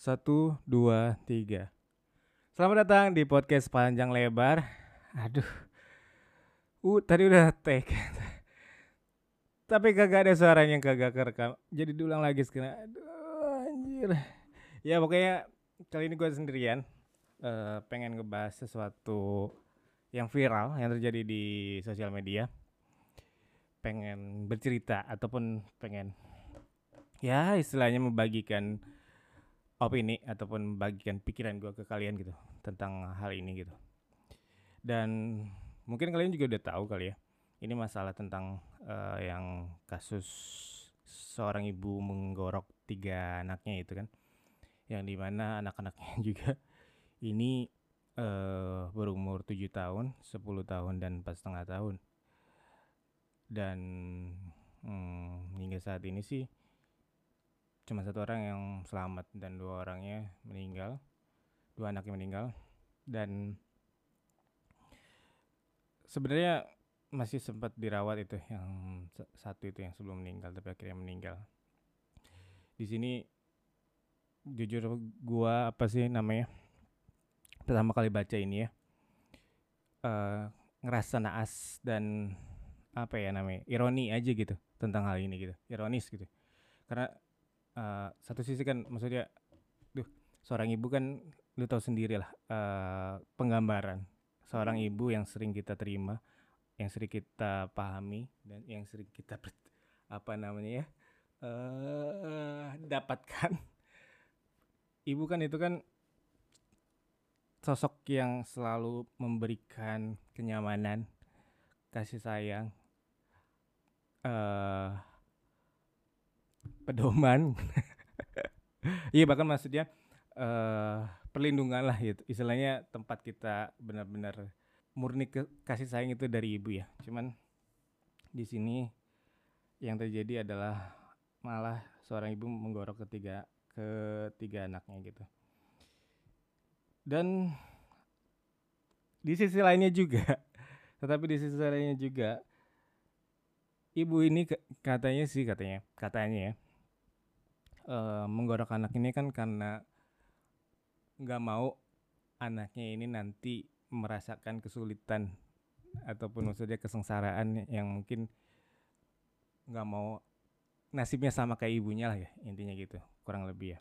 Satu, dua, tiga. Selamat datang di podcast panjang lebar. Aduh, uh tadi udah take. Tapi kagak ada suaranya yang kagak kerekam. Jadi diulang lagi sekarang. Aduh, anjir. Ya pokoknya kali ini gue sendirian. Eh, pengen ngebahas sesuatu yang viral yang terjadi di sosial media. Pengen bercerita ataupun pengen ya istilahnya membagikan opini ataupun membagikan pikiran gue ke kalian gitu tentang hal ini gitu. Dan mungkin kalian juga udah tahu kali ya. Ini masalah tentang eh, yang kasus seorang ibu menggorok tiga anaknya itu kan. Yang di mana anak-anaknya juga ini eh berumur 7 tahun, 10 tahun dan 4 setengah tahun. Dan hmm, hingga saat ini sih cuma satu orang yang selamat dan dua orangnya meninggal, dua anaknya meninggal dan sebenarnya masih sempat dirawat itu yang sa- satu itu yang sebelum meninggal tapi akhirnya meninggal. Di sini jujur gua apa sih namanya pertama kali baca ini ya eh ngerasa naas dan apa ya namanya ironi aja gitu tentang hal ini gitu ironis gitu karena eh, satu sisi kan maksudnya duh seorang ibu kan lu tahu sendiri lah eh, penggambaran. Seorang ibu yang sering kita terima yang sering kita pahami dan yang sering kita apa namanya ya eh dapatkan. Ibu kan itu kan sosok yang selalu memberikan kenyamanan, kasih sayang, eh pedoman. Iya bahkan maksudnya eh perlindungan lah gitu. Istilahnya tempat kita benar-benar murni ke- kasih sayang itu dari ibu ya. Cuman di sini yang terjadi adalah malah seorang ibu menggorok ketiga ketiga anaknya gitu. Dan di sisi lainnya juga, tetapi di sisi lainnya juga, ibu ini katanya sih katanya, katanya ya, menggorok anak ini kan karena nggak mau anaknya ini nanti merasakan kesulitan ataupun maksudnya kesengsaraan yang mungkin nggak mau nasibnya sama kayak ibunya lah ya intinya gitu kurang lebih ya.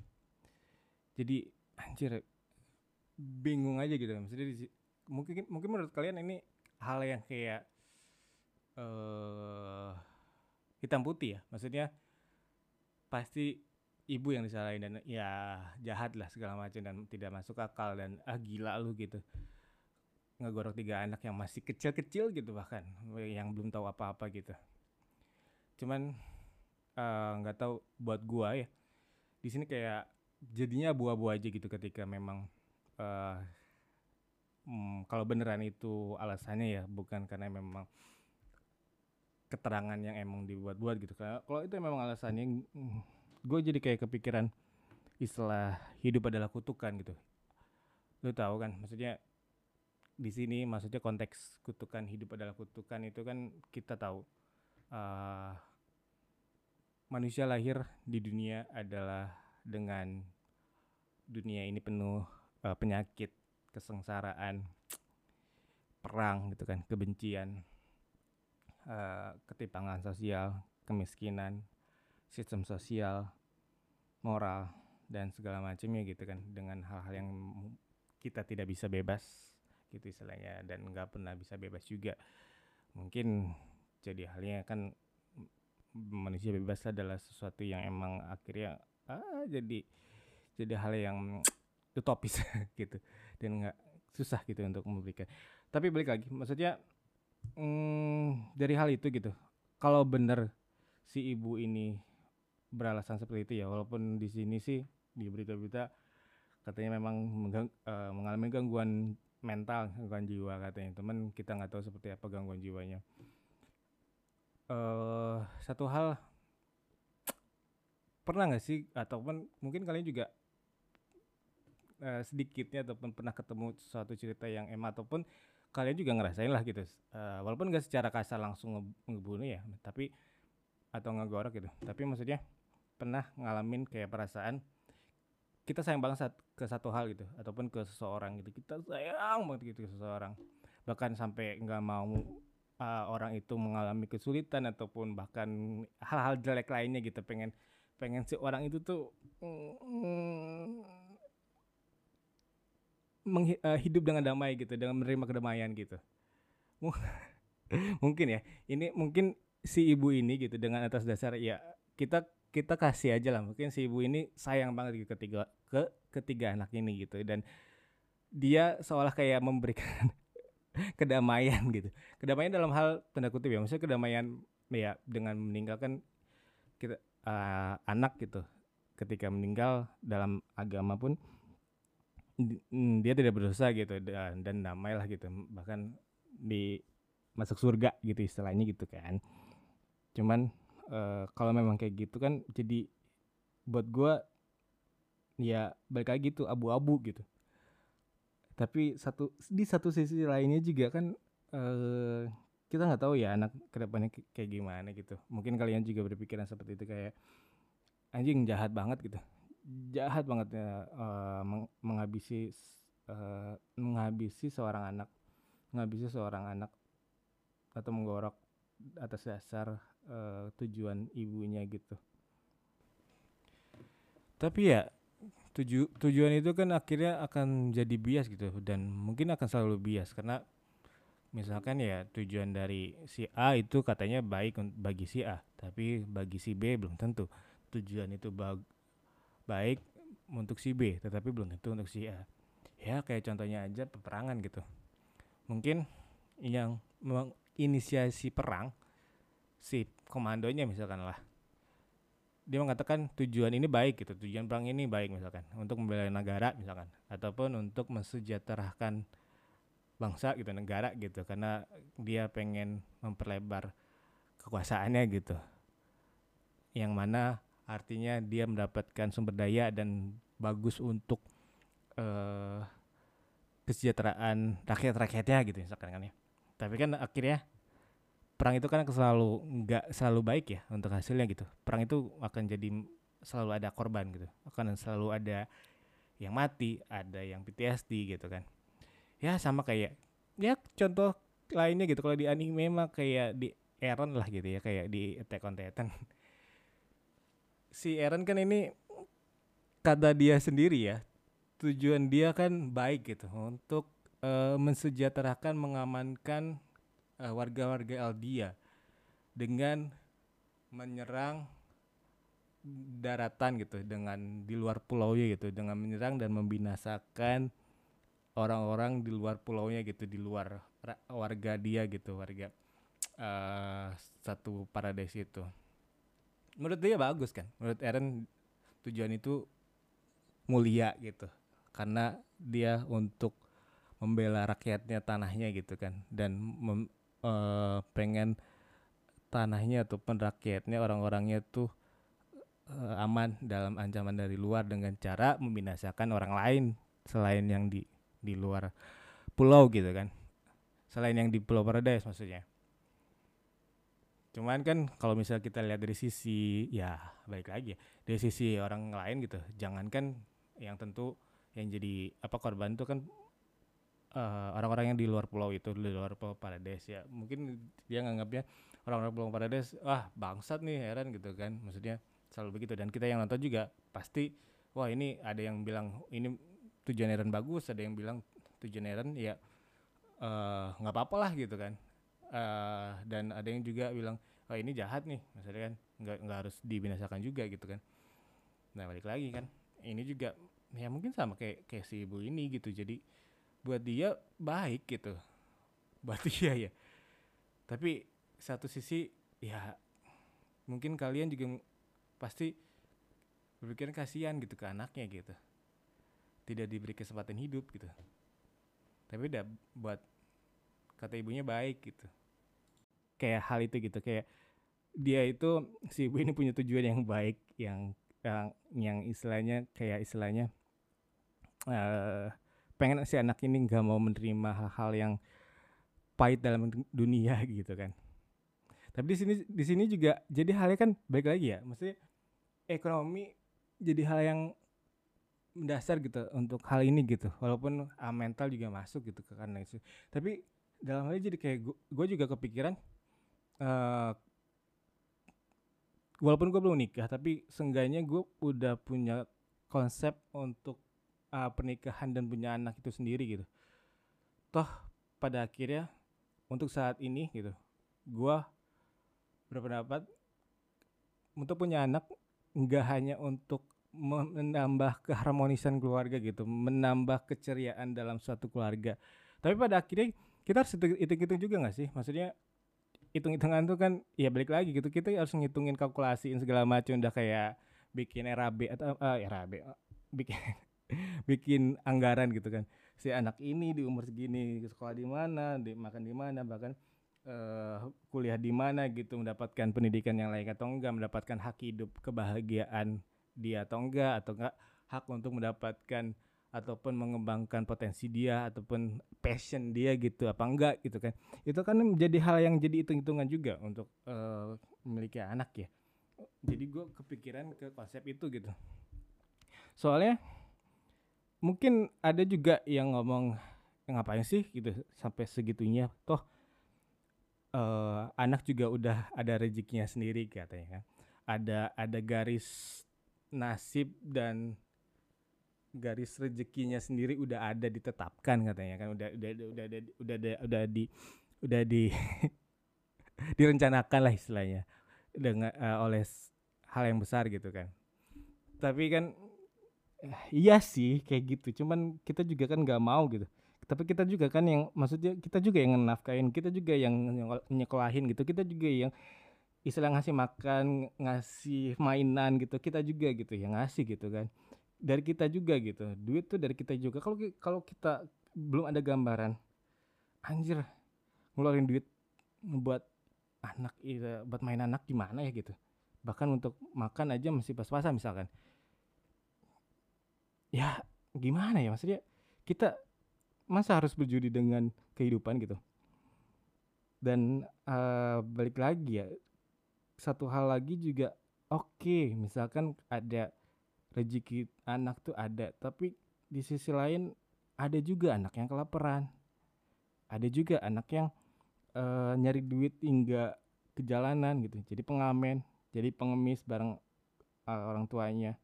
Jadi anjir bingung aja gitu. Maksudnya di mungkin mungkin menurut kalian ini hal yang kayak eh hitam putih ya? Maksudnya pasti ibu yang disalahin dan ya jahat lah segala macam dan tidak masuk akal dan ah gila lu gitu. Ngegorok tiga anak yang masih kecil-kecil gitu bahkan yang belum tahu apa-apa gitu. Cuman eh, nggak tahu buat gua ya di sini kayak jadinya abu-abu aja gitu ketika memang eh mm, kalau beneran itu alasannya ya bukan karena memang keterangan yang emang dibuat-buat gitu. Kalau- kalau itu memang alasannya gue jadi kayak kepikiran istilah hidup adalah kutukan gitu. Lu tahu kan maksudnya di sini maksudnya konteks kutukan hidup adalah kutukan itu kan kita tahu eh manusia lahir di dunia adalah dengan dunia ini penuh eh, penyakit, kesengsaraan, perang gitu kan, kebencian, eh, ketimpangan sosial, kemiskinan, sistem sosial, moral dan segala macamnya gitu kan. Dengan hal-hal yang kita tidak bisa bebas gitu istilahnya dan nggak pernah bisa bebas juga. Mungkin jadi halnya kan manusia bebas adalah sesuatu yang emang akhirnya ah jadi jadi hal yang utopis gitu. Dan nggak susah gitu untuk memberikan. Tapi balik lagi maksudnya mm, dari hal itu gitu. Kalau bener si ibu ini beralasan seperti itu ya. Walaupun di sini sih di berita-berita katanya memang eh, mengalami gangguan mental gangguan jiwa katanya. Teman kita nggak tahu seperti apa gangguan jiwanya. Eh satu hal pernah nggak sih ataupun mungkin kalian juga eh, sedikitnya ataupun pernah ketemu suatu cerita yang emang ataupun kalian juga ngerasain lah gitu. Eh, walaupun nggak secara kasar langsung nge- ngebunuh ya tapi atau ngegorok gitu. Tapi maksudnya pernah ngalamin kayak perasaan kita sayang banget saat ke satu hal gitu ataupun ke seseorang gitu. Kita sayang banget gitu ke seseorang. Bahkan sampai nggak mau uh, orang itu mengalami kesulitan ataupun bahkan hal-hal jelek lainnya gitu. Pengen pengen si orang itu tuh mm, uh, hidup dengan damai gitu dengan menerima kedamaian gitu. Mungkin ya ini mungkin si ibu ini gitu dengan atas dasar ya kita kita kasih aja lah. Mungkin si ibu ini sayang banget gitu ketiga ke ketiga anak ini gitu. Dan dia seolah kayak memberikan kedamaian gitu. Kedamaian dalam hal tanda kutip ya maksudnya kedamaian ya dengan meninggalkan kita uh, anak gitu. Ketika meninggal dalam agama pun mm, dia tidak berdosa gitu dan, dan damai gitu. Bahkan di masuk surga gitu istilahnya gitu kan. Cuman uh, kalau memang kayak gitu kan jadi buat gue ya balik lagi tuh abu-abu gitu. Tapi satu di satu sisi lainnya juga kan uh, kita nggak tahu ya anak ke depannya kayak gimana gitu. Mungkin kalian juga berpikiran seperti itu kayak anjing jahat banget gitu. Jahat banget ya uh, meng menghabisi uh, menghabisi seorang anak menghabisi seorang anak atau menggorok atas dasar uh, tujuan ibunya gitu. Tapi ya tuju tujuan itu kan akhirnya akan jadi bias gitu dan mungkin akan selalu bias karena misalkan ya tujuan dari si A itu katanya baik bagi si A tapi bagi si B belum tentu. Tujuan itu ba baik untuk si B tetapi belum tentu untuk si A. Ya kayak contohnya aja peperangan gitu. Mungkin yang menginisiasi perang si komandonya misalkan lah. Dia mengatakan tujuan ini baik gitu. Tujuan perang ini baik misalkan. Untuk membela negara misalkan. Ataupun untuk mensejahterakan bangsa gitu negara gitu. Karena dia pengen memperlebar kekuasaannya gitu. Yang mana artinya dia mendapatkan sumber daya dan bagus untuk uh, kesejahteraan rakyat-rakyatnya gitu misalkan kan ya. Tapi kan akhirnya perang itu kan selalu nggak selalu baik ya untuk hasilnya gitu. Perang itu akan jadi selalu ada korban gitu. Akan selalu ada yang mati ada yang PTSD gitu kan. Ya sama kayak ya contoh lainnya gitu. Kalau di anime mah kayak di Eren lah gitu ya kayak di Attack on Titan. Si Eren kan ini kata dia sendiri ya tujuan dia kan baik gitu. Untuk uh, mensejahterakan mengamankan uh, warga-warga Eldia dengan menyerang daratan gitu dengan di luar pulaunya gitu dengan menyerang dan membinasakan orang-orang di luar pulaunya gitu di luar warga dia gitu warga uh, satu paradise itu. Menurut dia bagus kan? Menurut Eren tujuan itu mulia gitu karena dia untuk membela rakyatnya tanahnya gitu kan dan mem, uh, pengen tanahnya ataupun rakyatnya orang-orangnya tuh uh, aman dalam ancaman dari luar dengan cara membinasakan orang lain selain yang di di luar pulau gitu kan. Selain yang di Pulau Paradise maksudnya. Cuman kan kalau misalnya kita lihat dari sisi ya baik lagi ya dari sisi orang lain gitu. Jangankan yang tentu yang jadi apa korban itu kan orang orang-orang yang di luar pulau itu di luar pulau Paradise ya. Mungkin dia nganggapnya orang-orang pulau Paradise wah bangsat nih heran gitu kan. Maksudnya selalu begitu. Dan kita yang nonton juga pasti wah ini ada yang bilang ini tujuan Eren bagus ada yang bilang tujuan Eren ya eh, nggak uh, apa-apa lah gitu kan. Uh, dan ada yang juga bilang oh ini jahat nih maksudnya kan nggak nggak harus dibinasakan juga gitu kan. Nah balik lagi kan ini juga ya mungkin sama kayak kayak si ibu ini gitu. Jadi buat dia baik gitu. Buat dia ya. Tapi satu sisi ya mungkin kalian juga pasti berpikiran kasihan gitu ke anaknya gitu. Tidak diberi kesempatan hidup gitu. Tapi udah buat kata ibunya baik gitu. Kayak hal itu gitu kayak dia itu si ibu ini punya tujuan yang baik yang yang yang istilahnya kayak istilahnya uh, pengen si anak ini nggak mau menerima hal-hal yang pahit dalam dunia gitu kan. Tapi di sini di sini juga jadi halnya kan baik lagi ya maksudnya ekonomi jadi hal yang mendasar gitu untuk hal ini gitu walaupun uh, mental juga masuk gitu ke karena itu. Tapi dalam hal ini jadi kayak gue juga kepikiran uh, walaupun gue belum nikah tapi seenggaknya gue udah punya konsep untuk uh, pernikahan dan punya anak itu sendiri gitu. Toh pada akhirnya untuk saat ini gitu gue berpendapat untuk punya anak nggak hanya untuk menambah keharmonisan keluarga gitu menambah keceriaan dalam suatu keluarga. Tapi pada akhirnya kita harus hitung-hitung juga nggak sih? Maksudnya hitung-hitungan tuh kan ya balik lagi gitu kita harus ngitungin kalkulasiin segala macam udah kayak bikin RAB atau uh, RAB uh, bikin bikin anggaran gitu kan. Si anak ini di umur segini sekolah di mana di makan di mana bahkan uh, kuliah di mana gitu mendapatkan pendidikan yang layak atau enggak mendapatkan hak hidup kebahagiaan dia atau enggak atau enggak hak untuk mendapatkan ataupun mengembangkan potensi dia ataupun passion dia gitu apa enggak gitu kan. Itu kan menjadi hal yang jadi hitung-hitungan juga untuk uh, memiliki anak ya. Jadi gue kepikiran ke konsep itu gitu. Soalnya mungkin ada juga yang ngomong ngapain sih? gitu sampai segitunya. Toh uh, anak juga udah ada rezekinya sendiri katanya kan. Ada ada garis nasib dan garis rezekinya sendiri udah ada ditetapkan katanya kan. Udah udah udah udah udah udah, udah, di udah di direncanakan lah istilahnya dengan uh, oleh hal yang besar gitu kan. Tapi kan iya sih kayak gitu. Cuman kita juga kan nggak mau gitu. Tapi kita juga kan yang maksudnya kita juga yang nafkain kita juga yang nyekolahin gitu. Kita juga yang istilah ngasih makan ngasih mainan gitu. Kita juga gitu yang ngasih gitu kan. Dari kita juga gitu. Duit tuh dari kita juga. Kalau kalau kita belum ada gambaran anjir ngeluarin duit buat anak itu buat main anak gimana ya gitu. Bahkan untuk makan aja masih pas-pasan misalkan ya gimana ya? Maksudnya kita masa harus berjudi dengan kehidupan gitu? Dan uh, balik lagi ya satu hal lagi juga oke okay, misalkan ada rezeki anak tuh ada tapi di sisi lain ada juga anak yang kelaparan. Ada juga anak yang uh, nyari duit hingga ke jalanan gitu jadi pengamen jadi pengemis bareng uh, orang tuanya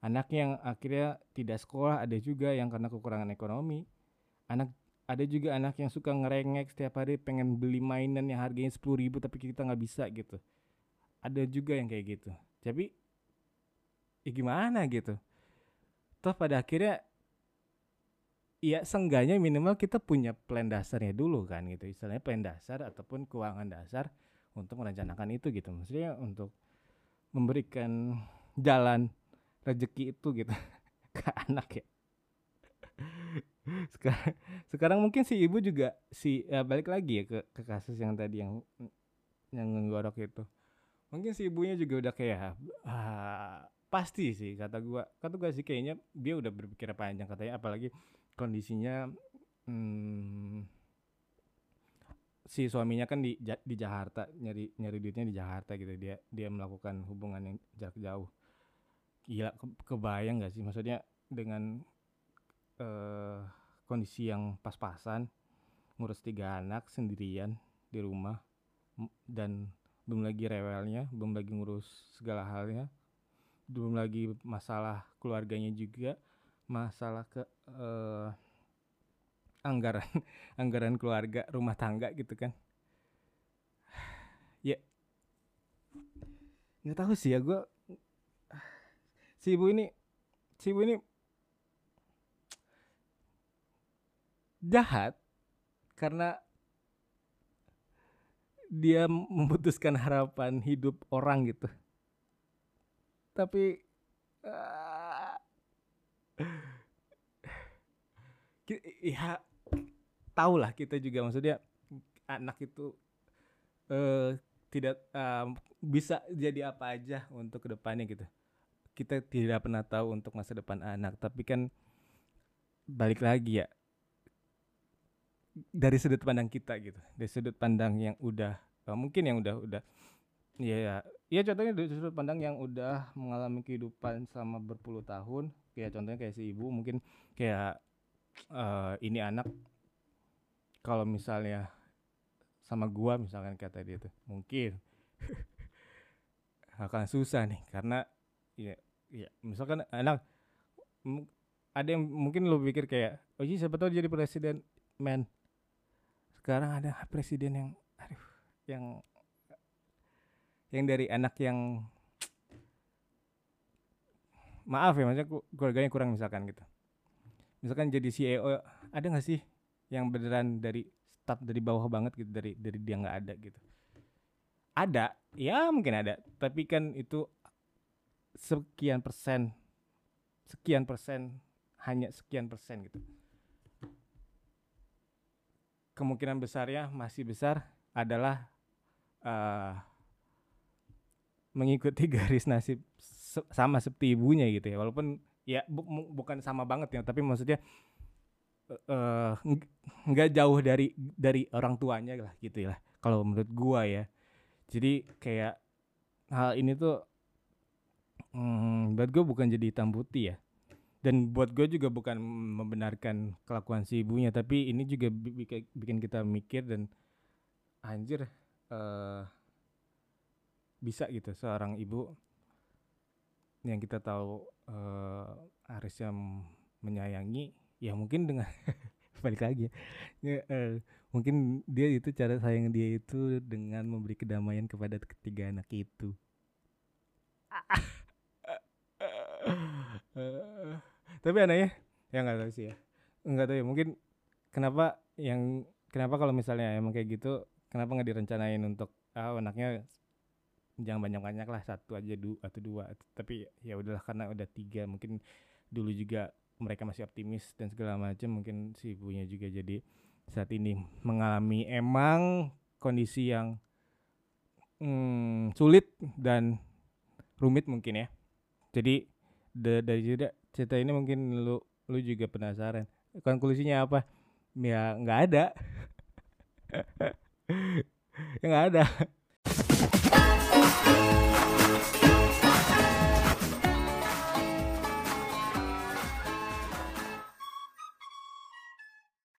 anak yang akhirnya tidak sekolah ada juga yang karena kekurangan ekonomi. Anak ada juga anak yang suka ngerengek setiap hari pengen beli mainan yang harganya sepuluh ribu tapi kita nggak bisa gitu. Ada juga yang kayak gitu. Tapi ya gimana gitu? Toh pada akhirnya ya sengganya minimal kita punya plan dasarnya dulu kan gitu. Istilahnya plan dasar ataupun keuangan dasar untuk merencanakan itu gitu. Maksudnya untuk memberikan jalan rezeki itu gitu ke anak ya. Sekarang sekarang mungkin si ibu juga si ya balik lagi ya ke, ke kasus yang tadi yang yang nggorok itu. Mungkin si ibunya juga udah kayak ah, pasti sih kata gua. Kata gua sih kayaknya dia udah berpikir panjang katanya apalagi kondisinya hmm, si suaminya kan di di Jakarta nyari nyari duitnya di Jakarta gitu. Dia dia melakukan hubungan yang jarak jauh gila ke, kebayang gak sih? Maksudnya dengan uh, kondisi yang pas-pasan ngurus tiga anak sendirian di rumah dan belum lagi rewelnya belum lagi ngurus segala halnya belum lagi masalah keluarganya juga masalah ke uh, anggaran anggaran keluarga rumah tangga gitu kan. Ya. Nggak tahu sih ya gue si ibu ini si ibu ini jahat karena dia memutuskan harapan hidup orang gitu. Tapi uh, ya tahu lah kita juga. Maksudnya anak itu uh, tidak uh, bisa jadi apa aja untuk ke depannya gitu kita tidak pernah tahu untuk masa depan anak tapi kan balik lagi ya dari sudut pandang kita gitu dari sudut pandang yang udah uh, mungkin yang udah udah ya ya contohnya dari sudut pandang yang udah mengalami kehidupan selama berpuluh tahun kayak contohnya kayak si ibu mungkin kayak uh, ini anak kalau misalnya sama gua misalkan kata dia tuh mungkin. Akan susah nih karena ya ya misalkan anak ada yang mungkin lo pikir kayak oh iya siapa tahu jadi presiden. Men sekarang ada presiden yang aduh yang yang dari anak yang maaf ya maksudnya keluarganya kurang misalkan gitu. Misalkan jadi CEO ada nggak sih yang beneran dari start dari bawah banget gitu dari dari dia nggak ada gitu? Ada ya mungkin ada tapi kan itu sekian persen sekian persen hanya sekian persen gitu. Kemungkinan besarnya masih besar adalah uh, mengikuti garis nasib sama seperti ibunya gitu ya. Walaupun ya bu bukan sama banget ya tapi maksudnya uh, nggak jauh dari dari orang tuanya lah gitu ya kalau menurut gua ya. Jadi kayak hal ini tuh hmm, buat gue bukan jadi hitam putih ya. Dan buat gue juga bukan membenarkan kelakuan si ibunya tapi ini juga bikin kita mikir dan anjir uh, bisa gitu seorang ibu yang kita tahu uh, harusnya menyayangi ya mungkin dengan balik lagi ya, uh, mungkin dia itu cara sayang dia itu dengan memberi kedamaian kepada ketiga anak itu tapi anehnya ya nggak tahu sih ya. Nggak tahu ya mungkin kenapa yang kenapa kalau misalnya emang kayak gitu kenapa nggak direncanain untuk ah anaknya jangan banyak-banyak lah satu aja dua atau dua. Tapi ya udahlah karena udah tiga mungkin dulu juga mereka masih optimis dan segala macam mungkin si ibunya juga jadi saat ini mengalami emang kondisi yang hmm, sulit dan rumit mungkin ya. Jadi dari cerita, cerita ini mungkin lu lu juga penasaran. Konklusinya apa? Ya nggak ada. Ya nggak ada